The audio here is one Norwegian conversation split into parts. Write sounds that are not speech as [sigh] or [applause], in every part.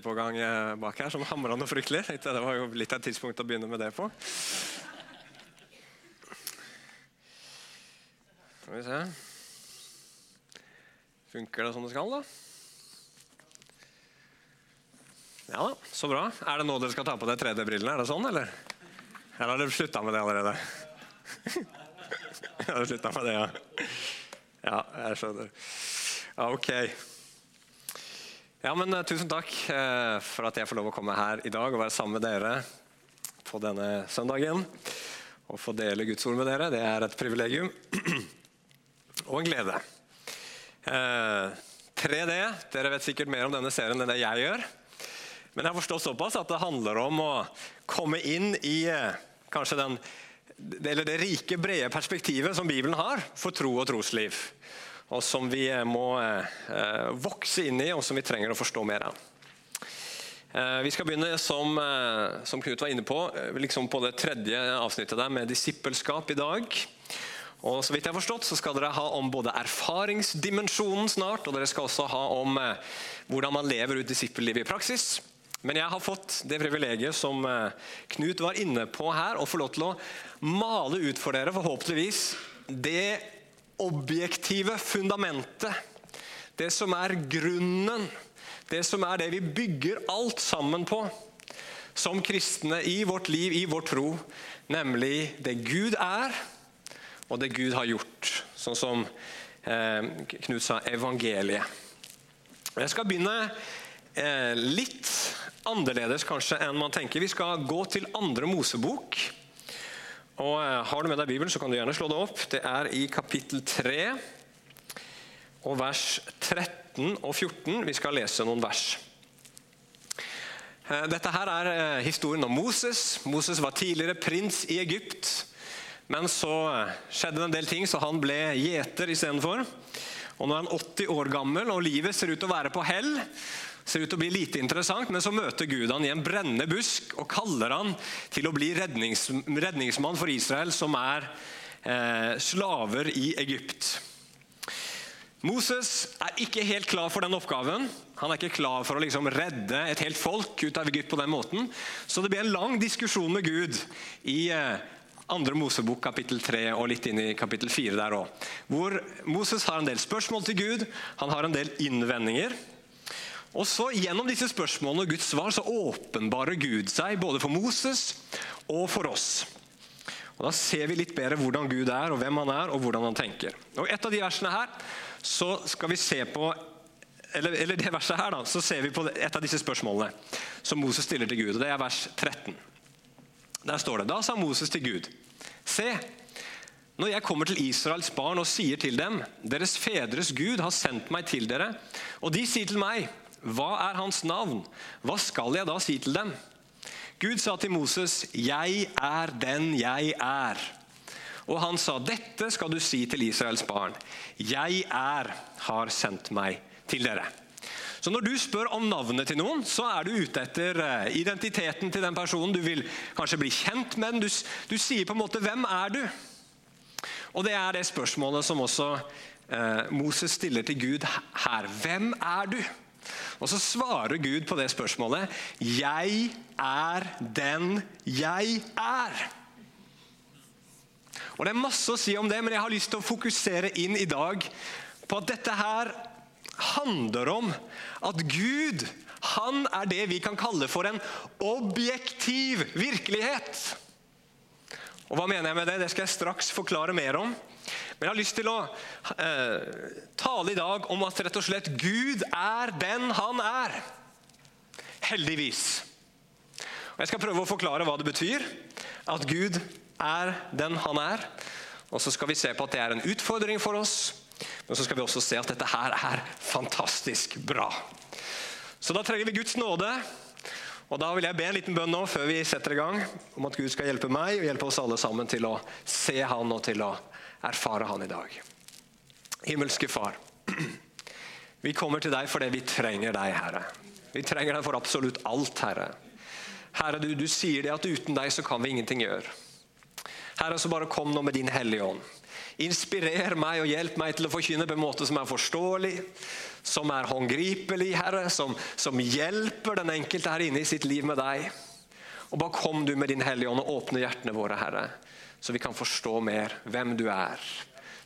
på gang eh, bak her som hamra noe fryktelig. Det var jo litt av et tidspunkt å begynne med det på. Skal vi se Funker det som det skal, da? Ja da, så bra. Er det nå dere skal ta på dere 3D-brillene? Er det sånn, eller? Eller har dere slutta med det allerede? [laughs] Har dere slutta med det, ja? Ja, jeg skjønner. Ja, ok. Ja, men uh, Tusen takk uh, for at jeg får lov å komme her i dag og være sammen med dere på denne søndagen. Og få dele Guds ord med dere. Det er et privilegium [clears throat] og en glede. Uh, 3D. Dere vet sikkert mer om denne serien enn det jeg gjør. Men jeg har forstått såpass at det handler om å komme inn i kanskje den, det rike, brede perspektivet som Bibelen har for tro og trosliv og som vi eh, må eh, vokse inn i, og som vi trenger å forstå mer av. Eh, vi skal begynne, som, som Knut var inne på, liksom på det tredje avsnittet der med disippelskap i dag. Og så vidt jeg har forstått, så skal dere ha om både erfaringsdimensjonen snart, og dere skal også ha om hvordan man lever ut disippellivet i praksis. Men jeg har fått det privilegiet som Knut var inne på her, å få lov til å male ut for dere, forhåpentligvis, det objektive fundamentet. Det som er grunnen. Det som er det vi bygger alt sammen på som kristne i vårt liv, i vår tro. Nemlig det Gud er, og det Gud har gjort. Sånn som eh, Knut sa, evangeliet. Jeg skal begynne eh, litt annerledes kanskje enn man tenker. Vi skal gå til andre Mosebok. Og eh, Har du med deg Bibelen, så kan du gjerne slå det opp. Det er i kapittel 3 og vers 13 og 14. Vi skal lese noen vers. Eh, dette her er eh, historien om Moses. Moses var tidligere prins i Egypt. Men så skjedde det en del ting, så han ble gjeter istedenfor. Og nå er han 80 år gammel, og livet ser ut til å være på hell ser ut til å bli lite interessant, men så møter Gud han i en brennende busk og kaller han til å bli rednings, redningsmann for Israel, som er eh, slaver i Egypt. Moses er ikke helt klar for den oppgaven. Han er ikke klar for å liksom redde et helt folk ut av Egypt på den måten. Så det blir en lang diskusjon med Gud i eh, andre Mosebok kapittel 3 og litt inn i kapittel 4 der òg. Hvor Moses har en del spørsmål til Gud, han har en del innvendinger. Og så Gjennom disse spørsmålene og Guds svar så åpenbarer Gud seg både for Moses og for oss. Og Da ser vi litt bedre hvordan Gud er, og hvem han er, og hvordan han tenker. Og Et av de versene her så skal vi se på eller, eller det verset her da, så ser vi på et av disse spørsmålene som Moses stiller til Gud. og Det er vers 13. Der står det Da sa Moses til Gud, se, når jeg kommer til Israels barn og sier til dem, deres fedres Gud har sendt meg til dere, og de sier til meg, hva er hans navn? Hva skal jeg da si til dem? Gud sa til Moses, 'Jeg er den jeg er'. Og han sa, 'Dette skal du si til Israels barn'. 'Jeg er har sendt meg til dere'. Så Når du spør om navnet til noen, så er du ute etter eh, identiteten til den personen. Du vil kanskje bli kjent med den. Du, du sier på en måte 'Hvem er du?' Og Det er det spørsmålet som også eh, Moses stiller til Gud her. Hvem er du? Og så svarer Gud på det spørsmålet. 'Jeg er den jeg er'. Og Det er masse å si om det, men jeg har lyst til å fokusere inn i dag på at dette her handler om at Gud han er det vi kan kalle for en objektiv virkelighet. Og Hva mener jeg med det? Det skal jeg straks forklare mer om. Men jeg har lyst til å eh, tale i dag om at rett og slett Gud er den han er. Heldigvis. Og Jeg skal prøve å forklare hva det betyr at Gud er den han er. Og så skal vi se på at det er en utfordring for oss. Men så skal vi også se at dette her er fantastisk bra. Så da trenger vi Guds nåde. Og Da vil jeg be en liten bønn nå før vi setter i gang, om at Gud skal hjelpe meg og hjelpe oss alle sammen til å se Han og til å erfare Han i dag. Himmelske Far. [clears throat] Vi kommer til deg fordi vi trenger deg, Herre. Vi trenger deg for absolutt alt, Herre. Herre, du, du sier det at uten deg så kan vi ingenting gjøre. Herre, så bare kom nå med din Hellige Ånd. Inspirer meg og hjelp meg til å forkynne på en måte som er forståelig, som er håndgripelig, Herre, som, som hjelper den enkelte her inne i sitt liv med deg. Og bare kom du med din Hellige Ånd og åpne hjertene våre, Herre, så vi kan forstå mer hvem du er.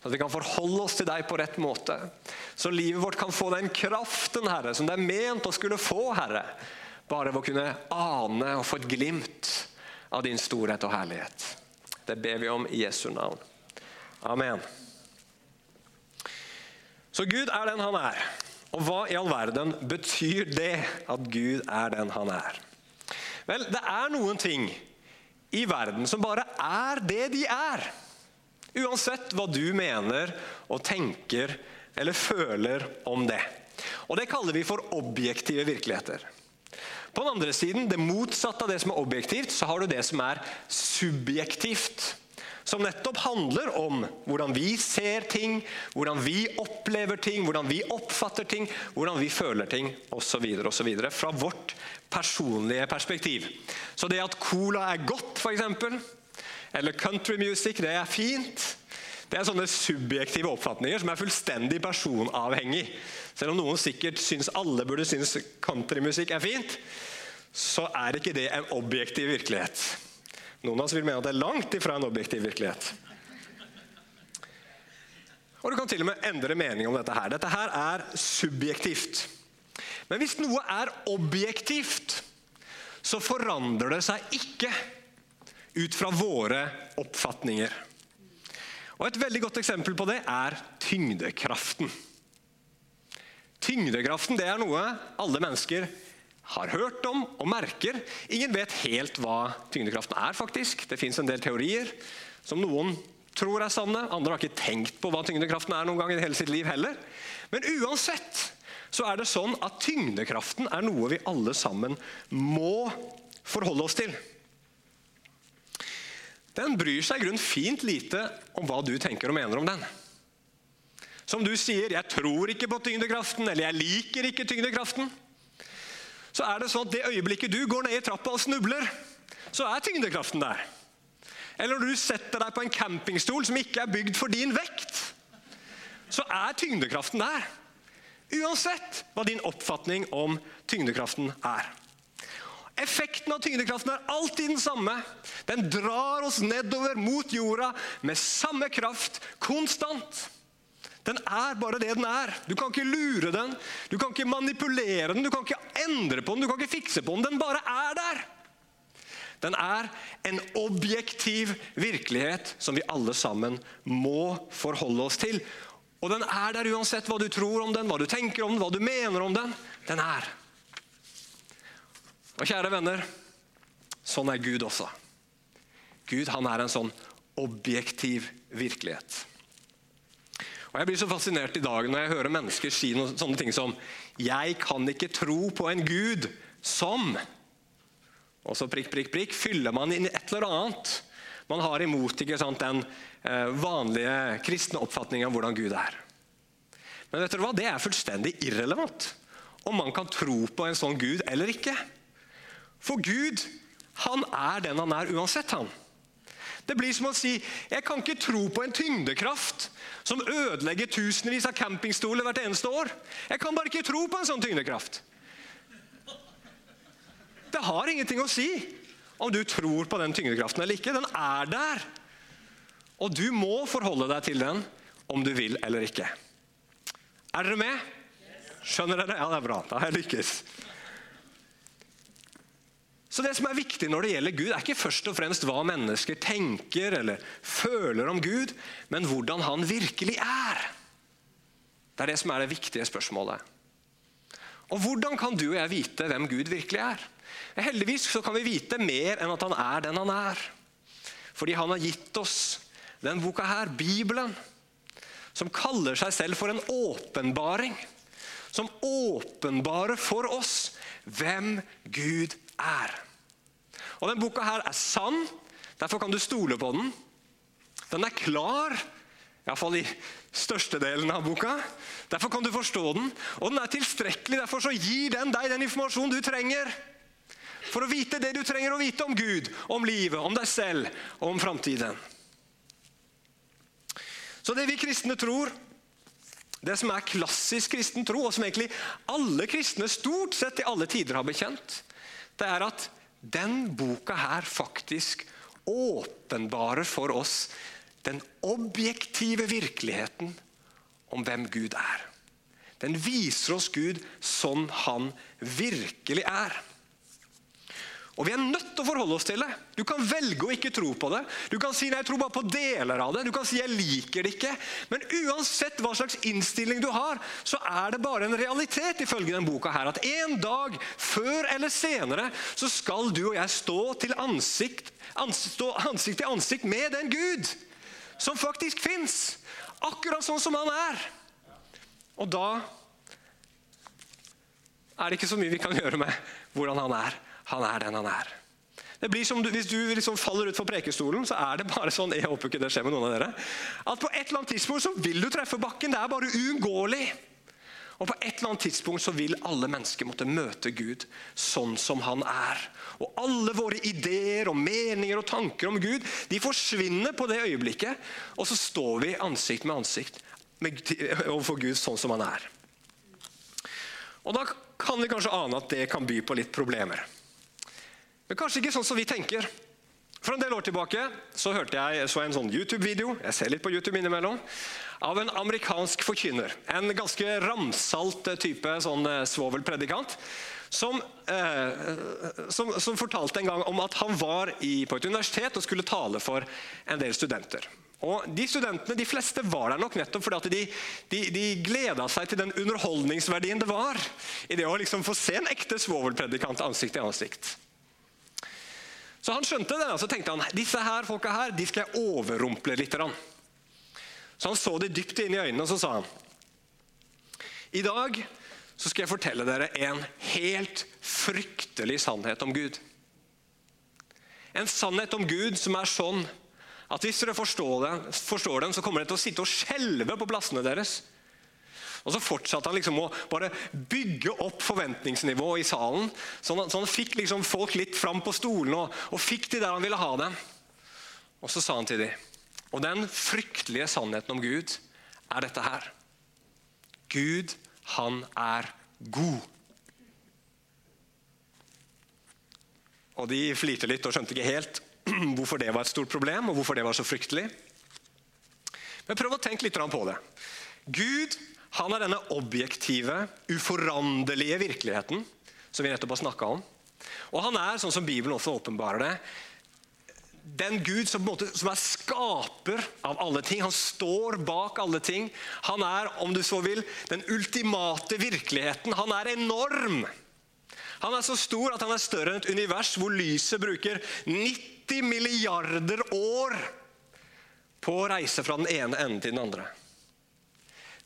At vi kan forholde oss til deg på rett måte. Så livet vårt kan få den kraften, Herre, som det er ment å skulle få, Herre. Bare ved å kunne ane og få et glimt av din storhet og herlighet. Det ber vi om i Jesu navn. Amen. Så Gud er den han er. Og hva i all verden betyr det at Gud er den han er? Vel, det er noen ting i verden som bare er det de er. Uansett hva du mener og tenker eller føler om det. Og Det kaller vi for objektive virkeligheter. På den andre siden, det motsatte av det som er objektivt, så har du det som er subjektivt. Som nettopp handler om hvordan vi ser ting, hvordan vi opplever ting, hvordan vi oppfatter ting, hvordan vi føler ting osv. Fra vårt personlige perspektiv. Så det at cola er godt, f.eks., eller country music, det er fint. Det er sånne subjektive oppfatninger som er fullstendig personavhengig. Selv om noen sikkert syns alle burde synes countrymusikk er fint, så er ikke det en objektiv virkelighet. Noen av oss vil mene at det er langt ifra en objektiv virkelighet. Og Du kan til og med endre mening om dette. her. Dette her er subjektivt. Men hvis noe er objektivt, så forandrer det seg ikke ut fra våre oppfatninger. Og Et veldig godt eksempel på det er tyngdekraften. Tyngdekraften det er noe alle mennesker har hørt om og merker. Ingen vet helt hva tyngdekraften er. faktisk. Det fins en del teorier som noen tror er sanne. Andre har ikke tenkt på hva tyngdekraften er noen gang i hele sitt liv heller. Men uansett så er det sånn at tyngdekraften er noe vi alle sammen må forholde oss til den bryr seg i grunnen fint lite om hva du tenker og mener om den. Som du sier 'jeg tror ikke på tyngdekraften', eller 'jeg liker ikke tyngdekraften', så er det sånn at det øyeblikket du går ned i trappa og snubler, så er tyngdekraften der. Eller når du setter deg på en campingstol som ikke er bygd for din vekt, så er tyngdekraften der. Uansett hva din oppfatning om tyngdekraften er. Effekten av tyngdekraften er alltid den samme. Den drar oss nedover mot jorda med samme kraft konstant. Den er bare det den er. Du kan ikke lure den, du kan ikke manipulere den, du kan ikke endre på den, du kan ikke fikse på den. Den bare er der. Den er en objektiv virkelighet som vi alle sammen må forholde oss til. Og den er der uansett hva du tror om den, hva du tenker om den, hva du mener om den. Den er. Og kjære venner, sånn er Gud også. Gud han er en sånn objektiv virkelighet. Og Jeg blir så fascinert i dag når jeg hører mennesker si noen sånne ting som 'Jeg kan ikke tro på en Gud som' Og så prikk, prikk, prikk, fyller man inn et eller annet. Man har imot ikke sant, den eh, vanlige kristne oppfatningen av hvordan Gud er. Men vet dere hva? det er fullstendig irrelevant om man kan tro på en sånn Gud eller ikke. For Gud, han er den han er uansett, han. Det blir som å si jeg kan ikke tro på en tyngdekraft som ødelegger tusenvis av campingstoler hvert eneste år. Jeg kan bare ikke tro på en sånn tyngdekraft. Det har ingenting å si om du tror på den tyngdekraften eller ikke. Den er der. Og du må forholde deg til den om du vil eller ikke. Er dere med? Skjønner dere? Ja, det er bra. Da har jeg lykkes. Så Det som er viktig når det gjelder Gud, er ikke først og fremst hva mennesker tenker eller føler om Gud, men hvordan han virkelig er. Det er det som er det viktige spørsmålet. Og Hvordan kan du og jeg vite hvem Gud virkelig er? Heldigvis så kan vi vite mer enn at han er den han er. Fordi han har gitt oss den boka her, Bibelen, som kaller seg selv for en åpenbaring. Som åpenbarer for oss hvem Gud er. Og Denne boka her er sann, derfor kan du stole på den. Den er klar, iallfall i størstedelen av boka. Derfor kan du forstå den. Og den er tilstrekkelig, derfor gir den deg den informasjonen du trenger. For å vite det du trenger å vite om Gud, om livet, om deg selv og om framtiden. Så det vi kristne tror, det som er klassisk kristen tro, og som egentlig alle kristne stort sett i alle tider har bekjent, det er at den boka her faktisk åpenbarer for oss den objektive virkeligheten om hvem Gud er. Den viser oss Gud sånn han virkelig er. Og Vi er nødt til å forholde oss til det. Du kan velge å ikke tro på det. Du kan si nei, jeg tror bare på deler av det. Du kan si jeg liker det ikke. Men uansett hva slags innstilling du har, så er det bare en realitet ifølge denne boka her, at en dag, før eller senere, så skal du og jeg stå til ansikt, ansikt, ansikt til ansikt med den Gud som faktisk fins. Akkurat sånn som han er. Og da er det ikke så mye vi kan gjøre med hvordan han er. Han er den han er. Det blir som du, Hvis du liksom faller ut fra prekestolen, så er det bare sånn jeg håper ikke det skjer med noen av dere, at på et eller annet tidspunkt så vil du treffe bakken. Det er bare uunngåelig. Og På et eller annet tidspunkt så vil alle mennesker måtte møte Gud sånn som han er. Og Alle våre ideer og meninger og tanker om Gud de forsvinner på det øyeblikket. Og så står vi ansikt med ansikt overfor Gud sånn som han er. Og Da kan vi kanskje ane at det kan by på litt problemer. Men kanskje ikke sånn som vi tenker. For en del år tilbake så hørte jeg så en sånn YouTube-video jeg ser litt på YouTube innimellom, av en amerikansk forkynner. En ganske ramsalt type sånn eh, svovelpredikant. Som, eh, som, som, fortalte en gang om at han var i, på et universitet og skulle tale for en del studenter. Og De studentene, de fleste var der nok nettopp fordi at de, de, de gleda seg til den underholdningsverdien det var i det å liksom få se en ekte svovelpredikant ansikt til ansikt. Så han skjønte det, og så tenkte han disse her folka her, de skal jeg overrumple litt. Så han så de dypt inn i øynene og så sa han, i dag så skal jeg fortelle dere en helt fryktelig sannhet om Gud. En sannhet om Gud som er sånn at hvis dere forstår den, forstår den så kommer dere til å sitte og skjelve på plassene deres. Og Så fortsatte han liksom å bare bygge opp forventningsnivået i salen. Så han, så han fikk liksom folk litt fram på stolene og, og fikk de der han ville ha dem. Og så sa han til dem Og den fryktelige sannheten om Gud er dette her. Gud, han er god. Og De flirte litt og skjønte ikke helt [clears throat] hvorfor det var et stort problem og hvorfor det var så fryktelig. Men prøv å tenke litt på det. Gud han er denne objektive, uforanderlige virkeligheten som vi nettopp har snakka om. Og han er, sånn som Bibelen også åpenbarer det, den Gud som, måte, som, er skaper av alle ting. Han står bak alle ting. Han er, om du så vil, den ultimate virkeligheten. Han er enorm. Han er så stor at han er større enn et univers hvor lyset bruker 90 milliarder år på å reise fra den ene enden til den andre.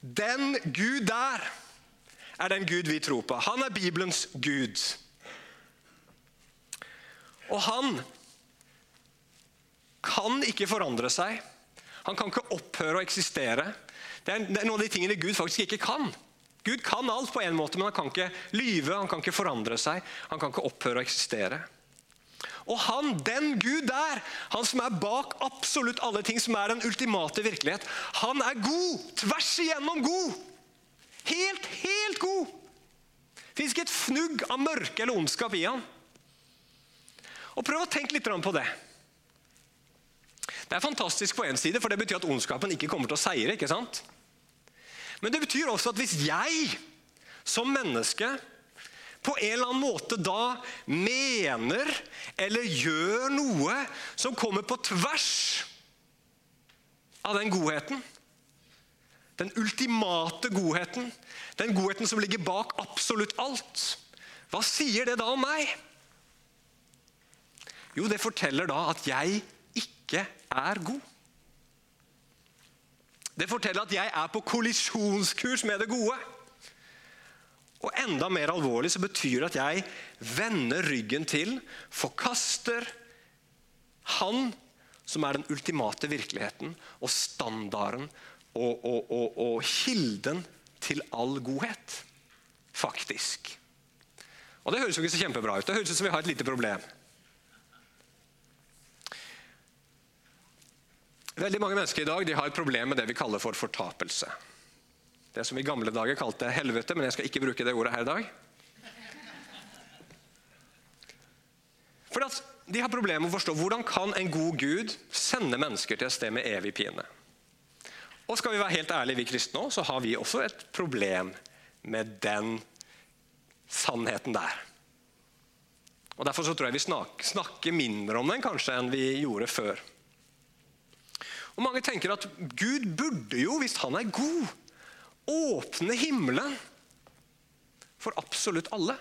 Den Gud der er den Gud vi tror på. Han er Bibelens Gud. Og han kan ikke forandre seg. Han kan ikke opphøre å eksistere. Det er, noen av de tingene Gud faktisk ikke kan. Gud kan alt på en måte, men han kan ikke lyve, han kan ikke forandre seg. Han kan ikke opphøre å eksistere. Og han, den Gud der, han som er bak absolutt alle ting, som er den ultimate virkelighet, han er god. Tvers igjennom god. Helt, helt god. Det fins ikke et fnugg av mørke eller ondskap i han. Og Prøv å tenke litt på det. Det er fantastisk på én side, for det betyr at ondskapen ikke kommer til å seire. ikke sant? Men det betyr også at hvis jeg som menneske på en eller annen måte da mener eller gjør noe som kommer på tvers av den godheten. Den ultimate godheten. Den godheten som ligger bak absolutt alt. Hva sier det da om meg? Jo, det forteller da at jeg ikke er god. Det forteller at jeg er på kollisjonskurs med det gode. Og enda mer alvorlig så betyr det at jeg vender ryggen til, forkaster Han som er den ultimate virkeligheten og standarden og, og, og, og kilden til all godhet. Faktisk. Og Det høres jo ikke så kjempebra ut. Det høres ut som vi har et lite problem. Veldig mange mennesker i dag har et problem med det vi kaller for fortapelse. Det som i gamle dager kalte helvete, men jeg skal ikke bruke det ordet her i dag. For at De har problemer med å forstå hvordan kan en god Gud sende mennesker til et sted med evig pine. Og skal vi være helt ærlige, vi kristne også, så har vi også et problem med den sannheten der. Og Derfor så tror jeg vi snakker mindre om den kanskje enn vi gjorde før. Og Mange tenker at Gud burde jo, hvis han er god, åpne himmelen for absolutt alle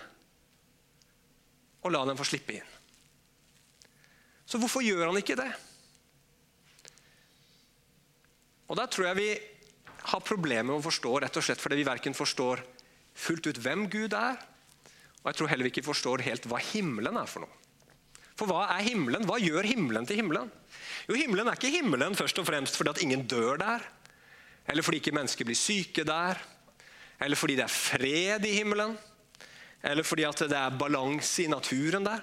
og la dem få slippe inn. Så hvorfor gjør han ikke det? Og Der tror jeg vi har problemer med å forstå, rett og slett fordi vi verken forstår fullt ut hvem Gud er, og jeg tror heller vi ikke forstår helt hva himmelen er for noe. For hva er himmelen? Hva gjør himmelen til himmelen? Jo, Himmelen er ikke himmelen først og fremst fordi at ingen dør der, eller fordi ikke mennesker blir syke der, eller fordi det er fred i himmelen, eller fordi det er balanse i naturen der.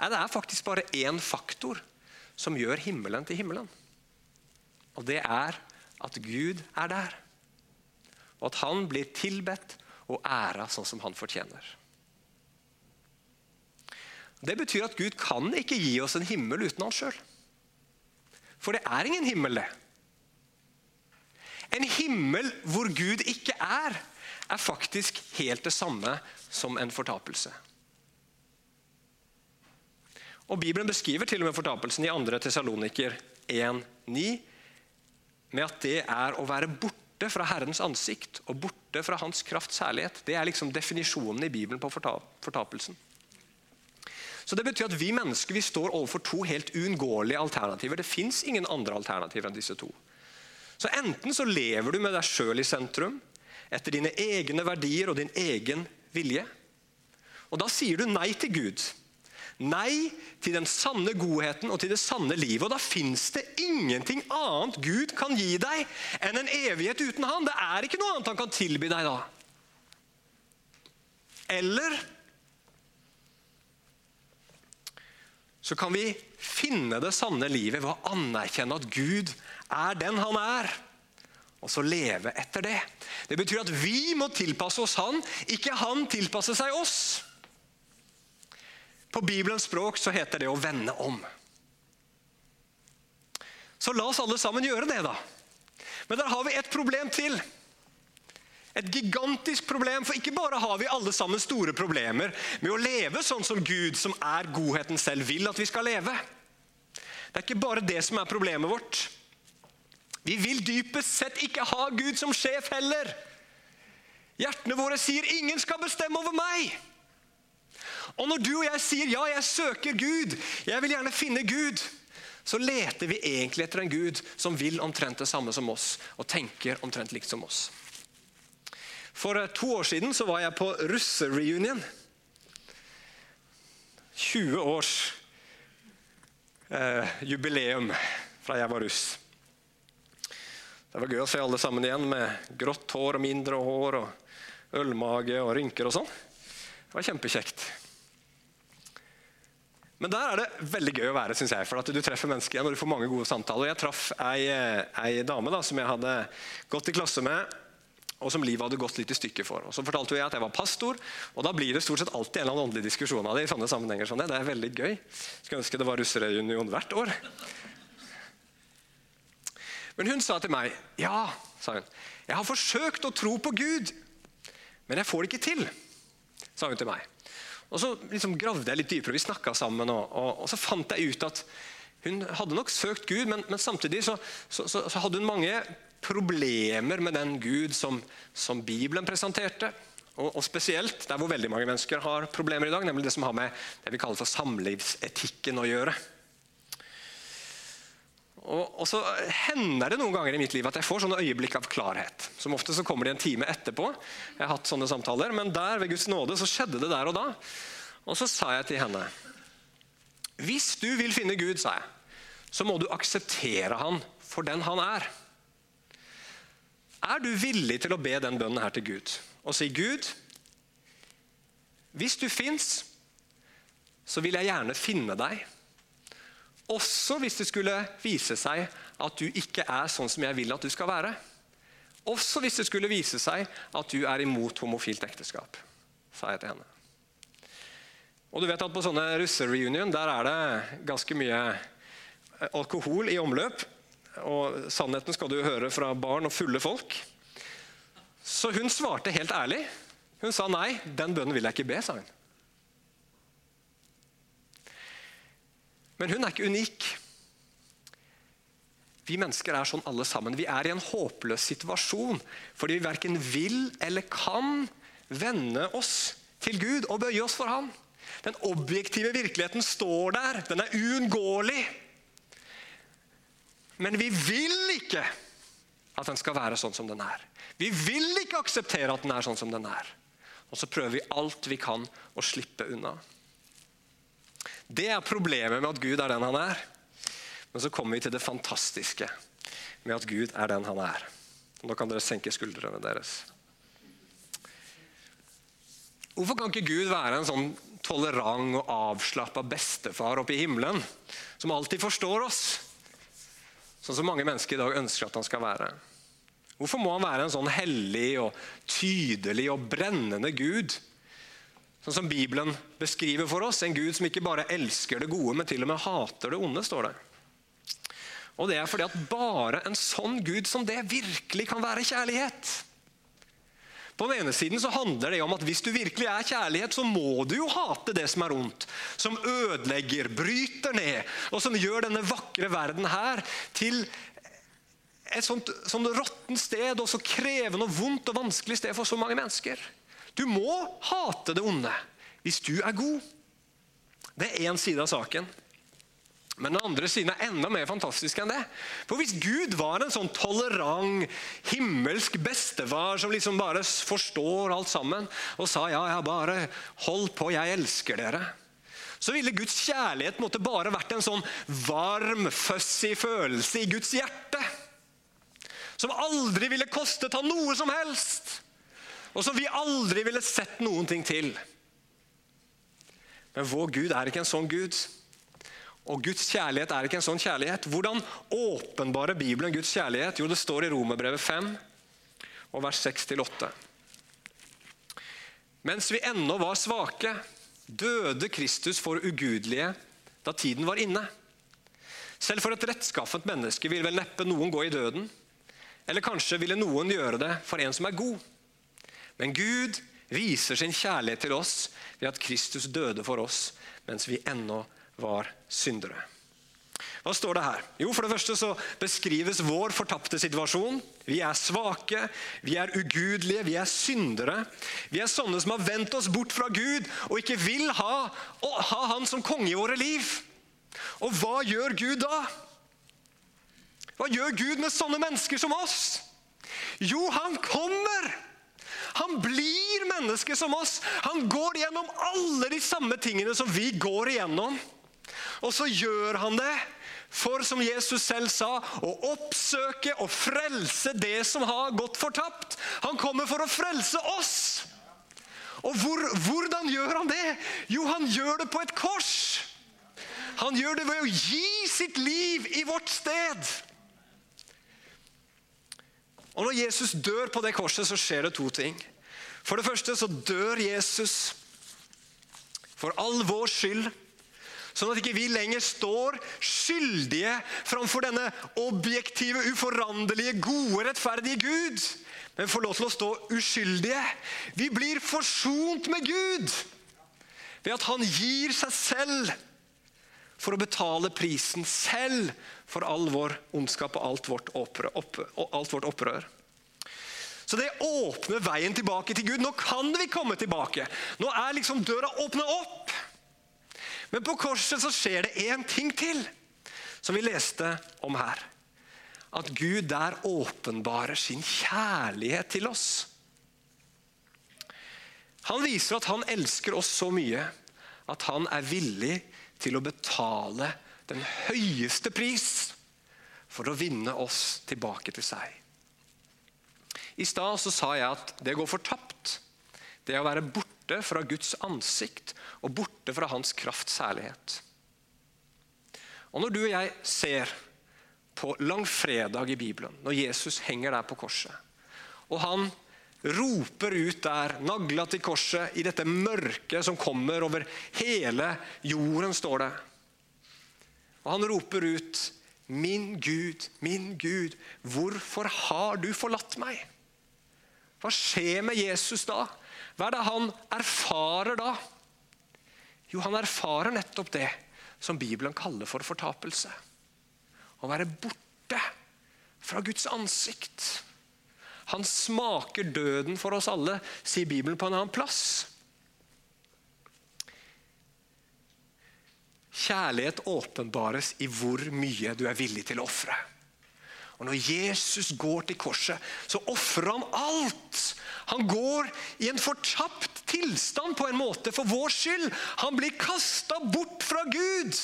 Nei, Det er faktisk bare én faktor som gjør himmelen til himmelen. Og det er at Gud er der. Og at han blir tilbedt og æra sånn som han fortjener. Det betyr at Gud kan ikke gi oss en himmel uten han sjøl. For det er ingen himmel, det. En himmel hvor Gud ikke er, er faktisk helt det samme som en fortapelse. Og Bibelen beskriver til og med fortapelsen i 2. Tesaloniker 1,9 med at det er å være borte fra Herrens ansikt og borte fra Hans krafts herlighet. Det er liksom definisjonen i Bibelen på fortapelsen. Så Det betyr at vi mennesker vi står overfor to helt uunngåelige alternativer. Det fins ingen andre alternativer enn disse to. Så Enten så lever du med deg sjøl i sentrum, etter dine egne verdier og din egen vilje. Og Da sier du nei til Gud. Nei til den sanne godheten og til det sanne livet. Og Da fins det ingenting annet Gud kan gi deg enn en evighet uten Han. Det er ikke noe annet han kan tilby deg da. Eller så kan vi finne det sanne livet ved å anerkjenne at Gud er den han er, og så leve etter det. Det betyr at vi må tilpasse oss han, ikke han tilpasse seg oss. På Bibelens språk så heter det å vende om. Så la oss alle sammen gjøre det, da. Men der har vi et problem til. Et gigantisk problem, for ikke bare har vi alle sammen store problemer med å leve sånn som Gud, som er godheten selv, vil at vi skal leve. Det er ikke bare det som er problemet vårt. Vi vil dypest sett ikke ha Gud som sjef heller. Hjertene våre sier 'ingen skal bestemme over meg'. Og når du og jeg sier 'ja, jeg søker Gud', jeg vil gjerne finne Gud', så leter vi egentlig etter en Gud som vil omtrent det samme som oss, og tenker omtrent likt som oss. For eh, to år siden så var jeg på russereunion. 20 års eh, jubileum fra jeg var russ. Det var gøy å se alle sammen igjen med grått hår og mindre hår og ølmage og rynker og sånn. Det var kjempekjekt. Men der er det veldig gøy å være, synes jeg, for at du treffer mennesker igjen og du får mange gode samtaler. Jeg traff ei, ei dame da, som jeg hadde gått i klasse med, og som livet hadde gått litt i stykker for. Og Så fortalte jeg at jeg var pastor, og da blir det stort sett alltid en eller annen åndelig diskusjon av det. i sånne sammenhenger. Sånn. Det er veldig gøy. Skulle ønske det var russereunion hvert år. Men hun sa til meg ja, sa hun, jeg har forsøkt å tro på Gud, men jeg får det ikke til. sa hun til meg. Og Så liksom gravde jeg litt dypere, vi snakka sammen, og, og, og, så fant jeg ut at hun hadde nok søkt Gud, men, men samtidig så, så, så, så, hadde hun mange problemer med den Gud som, som Bibelen presenterte. Og, og, spesielt der hvor veldig mange mennesker har problemer i dag, nemlig det som har med det vi kaller for samlivsetikken å gjøre. Og, og, så hender det noen ganger i mitt liv at jeg får sånne øyeblikk av klarhet. Som ofte så kommer de en time etterpå. Jeg har hatt sånne samtaler, Men der ved Guds nåde så skjedde det der og da. Og så sa jeg til henne Hvis du vil finne Gud, sa jeg, så må du akseptere han for den han er. Er du villig til å be den bønnen her til Gud og si Gud, hvis du fins, så vil jeg gjerne finne deg Også hvis det skulle vise seg at du ikke er sånn som jeg vil at du skal være. Også hvis det skulle vise seg at du er imot homofilt ekteskap, sa jeg til henne. Og du vet at På sånne russereunion der er det ganske mye alkohol i omløp. Og sannheten skal du høre fra barn og fulle folk. Så hun svarte helt ærlig. Hun sa nei, den bønnen vil jeg ikke be, sa hun. Men hun er ikke unik. Vi mennesker er sånn alle sammen. Vi er i en håpløs situasjon fordi vi verken vil eller kan vende oss til Gud og bøye oss for Han. Den objektive virkeligheten står der. Den er uunngåelig. Men vi vil ikke at den skal være sånn som den er. Vi vil ikke akseptere at den er sånn som den er. Og så prøver vi alt vi kan å slippe unna. Det er problemet med at Gud er den han er. Men så kommer vi til det fantastiske med at Gud er den han er. Nå kan dere senke skuldrene deres. Hvorfor kan ikke Gud være en sånn tolerant og avslappa bestefar oppe i himmelen, som alltid forstår oss? Sånn som mange mennesker i dag ønsker at han skal være. Hvorfor må han være en sånn hellig og tydelig og brennende Gud? Sånn som Bibelen beskriver for oss. En Gud som ikke bare elsker det gode, men til og med hater det onde. står det. Og Det er fordi at bare en sånn Gud som det virkelig kan være kjærlighet. På den ene siden så handler det om at Hvis du virkelig er kjærlighet, så må du jo hate det som er ondt. Som ødelegger, bryter ned, og som gjør denne vakre verden her til et sånt, sånt råttent sted og så krevende og vondt og vanskelig sted for så mange mennesker. Du må hate det onde hvis du er god. Det er én side av saken. Men den andre siden er enda mer fantastisk enn det. For Hvis Gud var en sånn tolerant, himmelsk bestefar som liksom bare forstår alt sammen, og sa ja, ja, bare hold på, jeg elsker dere, så ville Guds kjærlighet måtte bare vært en sånn varm, fussy følelse i Guds hjerte som aldri ville kostet ham noe som helst, og som vi aldri ville sett noen ting til. Men vår Gud er ikke en sånn Gud. Og Guds kjærlighet er ikke en sånn kjærlighet. Hvordan åpenbarer Bibelen Guds kjærlighet? Jo, det står i Romerbrevet 5, og vers 6-8. Mens vi ennå var svake, døde Kristus for ugudelige da tiden var inne. Selv for et rettskaffent menneske vil vel neppe noen gå i døden. Eller kanskje ville noen gjøre det for en som er god. Men Gud viser sin kjærlighet til oss ved at Kristus døde for oss mens vi ennå var syndere. Hva står det her? Jo, For det første så beskrives vår fortapte situasjon. Vi er svake, vi er ugudelige, vi er syndere. Vi er sånne som har vendt oss bort fra Gud og ikke vil ha, ha Han som konge i våre liv. Og hva gjør Gud da? Hva gjør Gud med sånne mennesker som oss? Jo, han kommer. Han blir menneske som oss. Han går gjennom alle de samme tingene som vi går igjennom. Og så gjør han det for, som Jesus selv sa, å oppsøke og frelse det som har gått fortapt. Han kommer for å frelse oss. Og hvor, hvordan gjør han det? Jo, han gjør det på et kors. Han gjør det ved å gi sitt liv i vårt sted. Og Når Jesus dør på det korset, så skjer det to ting. For det første så dør Jesus for all vår skyld. Sånn at ikke vi lenger står skyldige framfor denne objektive, uforanderlige, gode, rettferdige Gud. Men får lov til å stå uskyldige. Vi blir forsont med Gud ved at han gir seg selv for å betale prisen selv for all vår ondskap og alt vårt, opprør, opp, alt vårt opprør. Så det åpner veien tilbake til Gud. Nå kan vi komme tilbake. Nå er liksom døra åpna opp. Men på korset så skjer det én ting til, som vi leste om her. At Gud der åpenbarer sin kjærlighet til oss. Han viser at han elsker oss så mye at han er villig til å betale den høyeste pris for å vinne oss tilbake til seg. I stad sa jeg at det går fortapt. Det å være borte fra Guds ansikt og borte fra Hans krafts herlighet. Og Når du og jeg ser på langfredag i Bibelen, når Jesus henger der på korset, og han roper ut der, nagla til korset, i dette mørket som kommer over hele jorden, står det. Og han roper ut, 'Min Gud, min Gud, hvorfor har du forlatt meg?' Hva skjer med Jesus da? Hva er det han erfarer da? Jo, han erfarer nettopp det som Bibelen kaller for fortapelse. Å være borte fra Guds ansikt. Han smaker døden for oss alle, sier Bibelen på en annen plass. Kjærlighet åpenbares i hvor mye du er villig til å ofre. Og Når Jesus går til korset, så ofrer han alt. Han går i en fortapt tilstand på en måte for vår skyld. Han blir kasta bort fra Gud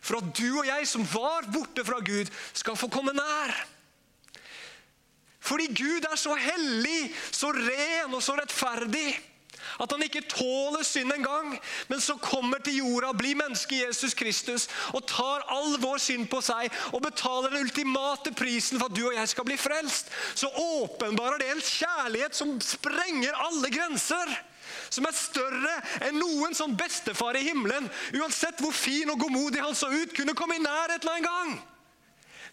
for at du og jeg som var borte fra Gud, skal få komme nær. Fordi Gud er så hellig, så ren og så rettferdig. At han ikke tåler synd engang, men så kommer til jorda, blir menneske Jesus Kristus og tar all vår synd på seg og betaler den ultimate prisen for at du og jeg skal bli frelst. Så åpenbarer det en kjærlighet som sprenger alle grenser. Som er større enn noen sånn bestefar i himmelen, uansett hvor fin og godmodig han så ut, kunne komme i nærheten av en gang.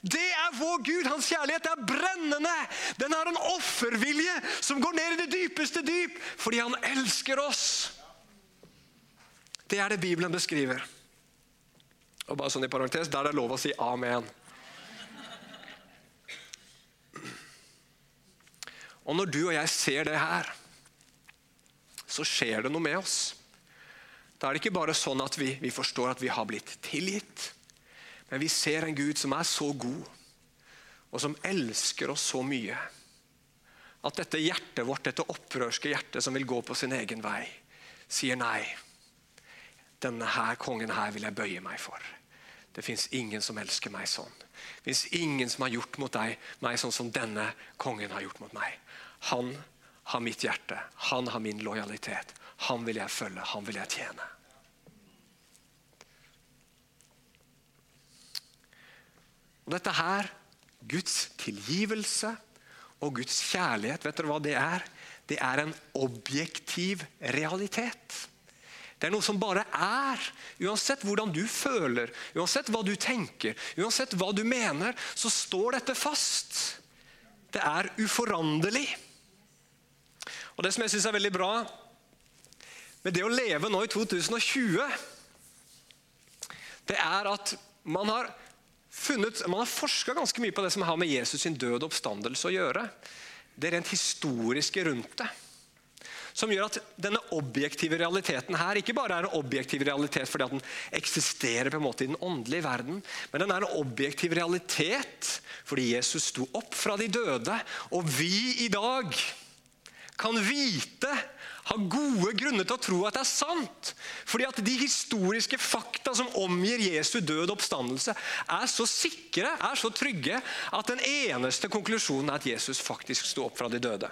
Det er vår Gud. Hans kjærlighet er brennende. Den har en offervilje som går ned i det dypeste dyp, fordi han elsker oss. Det er det Bibelen beskriver. Og bare sånn i parentes, Der er det lov å si amen. Og når du og jeg ser det her, så skjer det noe med oss. Da er det ikke bare sånn at vi, vi forstår at vi har blitt tilgitt. Men vi ser en Gud som er så god, og som elsker oss så mye. At dette hjertet vårt, dette opprørske hjertet som vil gå på sin egen vei, sier nei. Denne her kongen her vil jeg bøye meg for. Det fins ingen som elsker meg sånn. Det fins ingen som har gjort mot deg, meg sånn som denne kongen har gjort mot meg. Han har mitt hjerte. Han har min lojalitet. Han vil jeg følge. Han vil jeg tjene. Og Dette her, Guds tilgivelse og Guds kjærlighet, vet dere hva det er? Det er en objektiv realitet. Det er noe som bare er. Uansett hvordan du føler, uansett hva du tenker, uansett hva du mener, så står dette fast. Det er uforanderlig. Og Det som jeg syns er veldig bra med det å leve nå i 2020, det er at man har funnet, man har forska ganske mye på det som har med Jesus sin død og oppstandelse å gjøre. Det rent historiske rundt det. Som gjør at denne objektive realiteten her ikke bare er en objektiv realitet fordi den eksisterer på en måte i den åndelige verden, men den er en objektiv realitet fordi Jesus sto opp fra de døde. Og vi i dag kan vite har gode grunner til å tro at det er sant. Fordi at de historiske fakta som omgir Jesu død og oppstandelse, er så sikre, er så trygge, at den eneste konklusjonen er at Jesus faktisk sto opp fra de døde.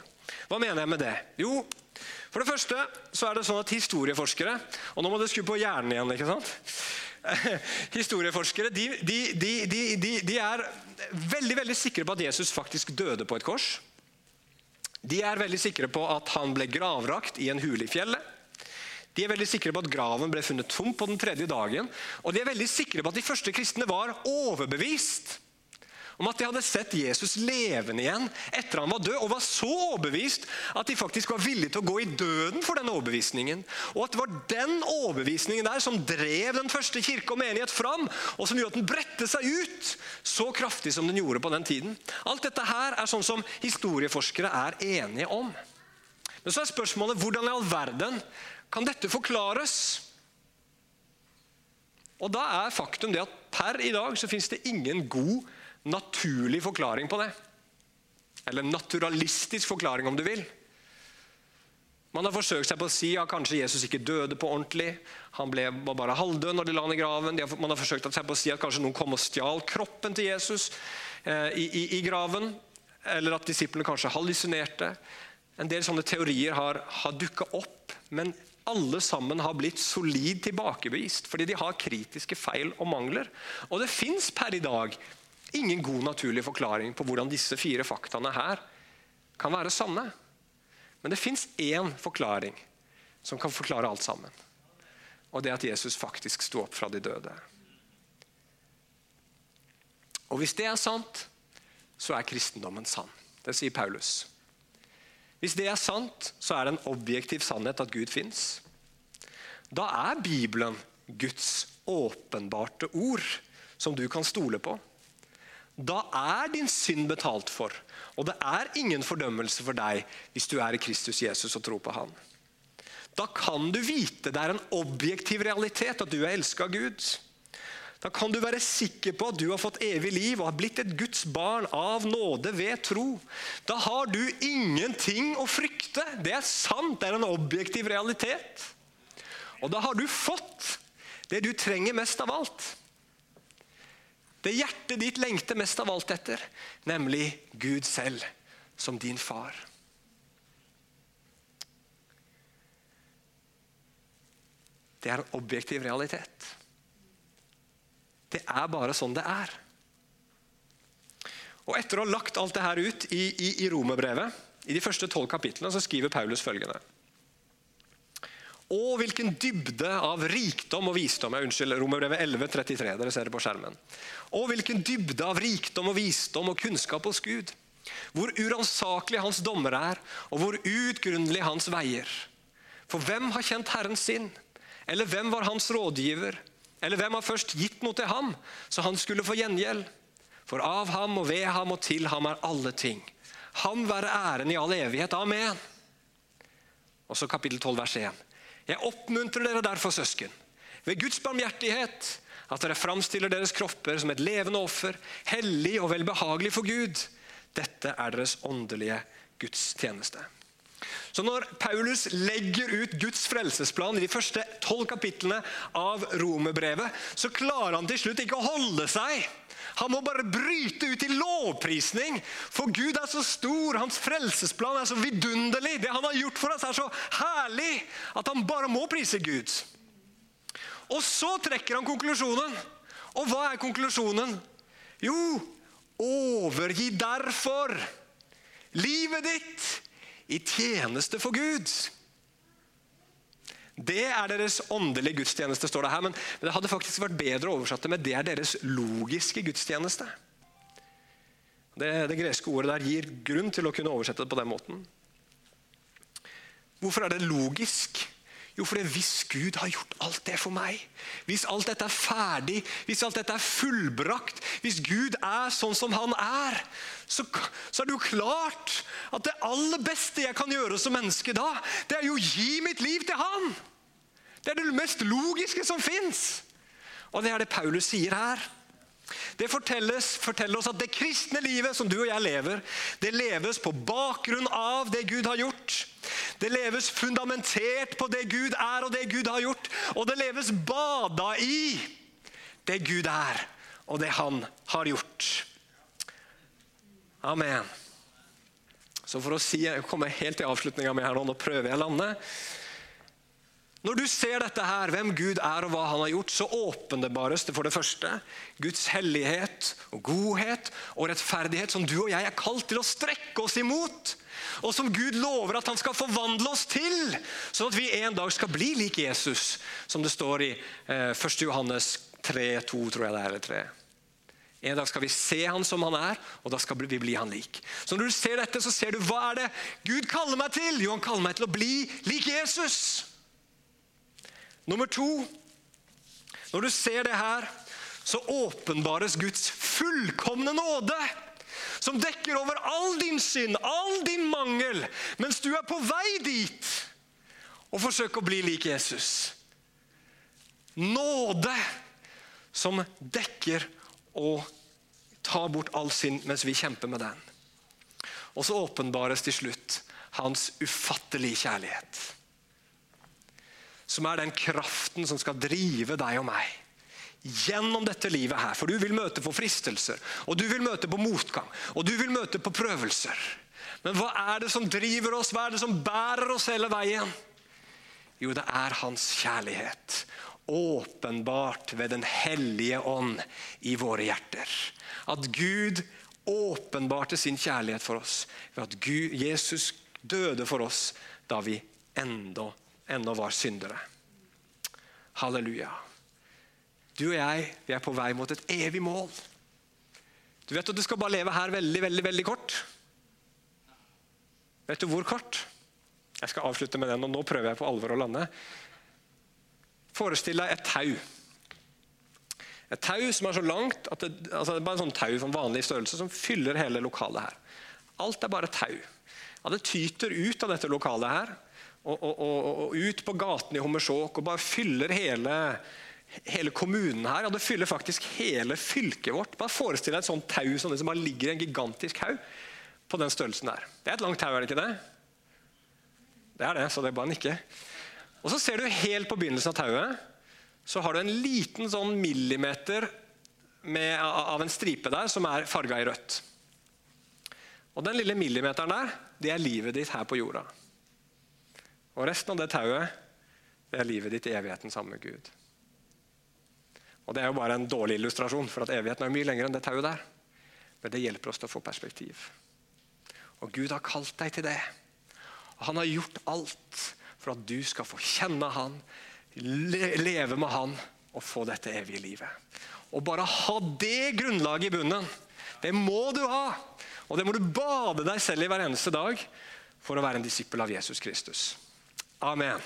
Hva mener jeg med det? Jo, for det første så er det sånn at historieforskere Og nå må du skru på hjernen igjen. ikke sant? [laughs] Historieforskere de, de, de, de er veldig, veldig sikre på at Jesus faktisk døde på et kors. De er veldig sikre på at han ble gravrakt i en hule i fjellet. De er veldig sikre på at graven ble funnet tom på den tredje dagen. Og de er veldig sikre på at de første kristne var overbevist om at de hadde sett Jesus levende igjen etter han var død, og var så overbevist at de faktisk var villige til å gå i døden for den overbevisningen. Og at det var den overbevisningen der som drev den første kirke og menighet fram, og som gjorde at den bredte seg ut så kraftig som den gjorde på den tiden. Alt dette her er sånn som historieforskere er enige om. Men så er spørsmålet hvordan i all verden kan dette forklares? Og da er faktum det at per i dag så fins det ingen god naturlig forklaring på det. Eller naturalistisk forklaring, om du vil. Man har forsøkt seg på å si at kanskje Jesus ikke døde på ordentlig. Han ble, bare halvdød når de la han i graven. Man har forsøkt seg på å si at kanskje noen kom og stjal kroppen til Jesus eh, i, i, i, graven. Eller at disiplene kanskje hallusinerte. En del sånne teorier har, har dukka opp. Men alle sammen har blitt solid tilbakebevist fordi de har kritiske feil og mangler. Og det fins per i dag ingen god naturlig forklaring på hvordan disse fire faktaene her kan være sanne. Men det fins én forklaring som kan forklare alt sammen. Og det er at Jesus faktisk sto opp fra de døde. Og Hvis det er sant, så er kristendommen sann. Det sier Paulus. Hvis det er sant, så er det en objektiv sannhet at Gud fins. Da er Bibelen Guds åpenbarte ord, som du kan stole på. Da er din synd betalt for, og det er ingen fordømmelse for deg hvis du er i Kristus Jesus og tror på Han. Da kan du vite det er en objektiv realitet at du er elska av Gud. Da kan du være sikker på at du har fått evig liv og har blitt et Guds barn av nåde ved tro. Da har du ingenting å frykte. Det er sant, det er en objektiv realitet. Og da har du fått det du trenger mest av alt. Det hjertet ditt lengter mest av alt etter, nemlig Gud selv som din far. Det er en objektiv realitet. Det er bare sånn det er. Og Etter å ha lagt alt det her ut i, i, i Romerbrevet, i de første tolv kapitlene, så skriver Paulus følgende. Og hvilken dybde av rikdom og visdom jeg Unnskyld, Romerbrevet 11, 33, dere ser det på skjermen. Og hvilken dybde av rikdom og visdom og kunnskap hos Gud. Hvor uransakelig hans dommer er, og hvor utgrunnelig hans veier. For hvem har kjent Herren sin? Eller hvem var hans rådgiver? Eller hvem har først gitt noe til ham, så han skulle få gjengjeld? For av ham og ved ham og til ham er alle ting. Ham være æren i all evighet. Amen. Og så kapittel 12, vers 1. Jeg oppmuntrer dere derfor, søsken, ved Guds barmhjertighet, at dere framstiller deres kropper som et levende offer, hellig og velbehagelig for Gud. Dette er deres åndelige gudstjeneste. Så når Paulus legger ut Guds frelsesplan i de første tolv kapitlene av romerbrevet, så klarer han til slutt ikke å holde seg. Han må bare bryte ut i lovprisning, for Gud er så stor, hans frelsesplan er så vidunderlig. Det han har gjort for oss, er så herlig at han bare må prise Gud. Og så trekker han konklusjonen. Og hva er konklusjonen? Jo, overgi derfor livet ditt i tjeneste for Gud. Det er deres åndelige gudstjeneste, står det her. Men det hadde faktisk vært bedre å oversette med det er deres logiske gudstjeneste. Det, det greske ordet der gir grunn til å kunne oversette det på den måten. Hvorfor er det logisk? Jo, fordi hvis Gud har gjort alt det for meg, hvis alt dette er ferdig, hvis alt dette er fullbrakt, hvis Gud er sånn som han er, så, så er det jo klart at det aller beste jeg kan gjøre som menneske da, det er jo å gi mitt liv til han. Det er det mest logiske som fins. Og det er det Paulus sier her. Det forteller oss at det kristne livet som du og jeg lever, det leves på bakgrunn av det Gud har gjort. Det leves fundamentert på det Gud er og det Gud har gjort. Og det leves bada i det Gud er og det Han har gjort. Amen. Så for å si, komme helt til avslutninga mi her nå, nå prøver jeg å lande. Når du ser dette her, hvem Gud er og hva han har gjort, så åpenbares det for det første Guds hellighet og godhet og rettferdighet som du og jeg er kalt til å strekke oss imot. Og som Gud lover at han skal forvandle oss til, sånn at vi en dag skal bli lik Jesus. Som det står i eh, 1. Johannes 3, 2, tror jeg det er. eller 3. En dag skal vi se han som han er, og da skal vi bli han lik. Så Når du ser dette, så ser du hva er det Gud kaller meg til. Jo, han kaller meg til å bli lik Jesus. Nummer to Når du ser det her, så åpenbares Guds fullkomne nåde. Som dekker over all din synd, all din mangel, mens du er på vei dit og forsøker å bli lik Jesus. Nåde som dekker og tar bort all synd mens vi kjemper med den. Og så åpenbares til slutt hans ufattelige kjærlighet som er den kraften som skal drive deg og meg gjennom dette livet her. For du vil møte på fristelser, og du vil møte på motgang, og du vil møte på prøvelser. Men hva er det som driver oss? Hva er det som bærer oss hele veien? Jo, det er hans kjærlighet. Åpenbart ved Den hellige ånd i våre hjerter. At Gud åpenbarte sin kjærlighet for oss ved at Gud, Jesus døde for oss da vi enda, enda var syndere. Halleluja. Du og jeg vi er på vei mot et evig mål. Du vet at du skal bare leve her veldig, veldig, veldig kort. Vet du hvor kort? Jeg skal avslutte med den, og nå prøver jeg på alvor å lande. Forestill deg et tau. Et tau som er så langt at det, altså det er bare en sånn tau sånn vanlig størrelse som fyller hele lokalet her. Alt er bare tau. Ja, det tyter ut av dette lokalet her og, og, og, og ut på gaten i Hommersåk og bare fyller hele, hele kommunen her. Ja, det fyller faktisk hele fylket vårt. Bare Forestill deg et sånt tau som det som bare ligger i en gigantisk haug på den størrelsen der. Det er et langt tau, er det ikke det? Det er det, så det er bare en ikke. Og så ser du helt på begynnelsen av tauet så har du en liten sånn millimeter med, av en stripe der som er farga i rødt. Og Den lille millimeteren der, det er livet ditt her på jorda. Og resten av det tauet, det er livet ditt i evigheten sammen med Gud. Og Det er jo bare en dårlig illustrasjon, for at evigheten er mye lenger enn det tauet der. Men det hjelper oss til å få perspektiv. Og Gud har kalt deg til det. Og Han har gjort alt for at du skal få kjenne Han, leve med Han og få dette evige livet. Og bare ha det grunnlaget i bunnen. Det må du ha. Og det må du bade deg selv i hver eneste dag for å være en disippel av Jesus Kristus. Amen.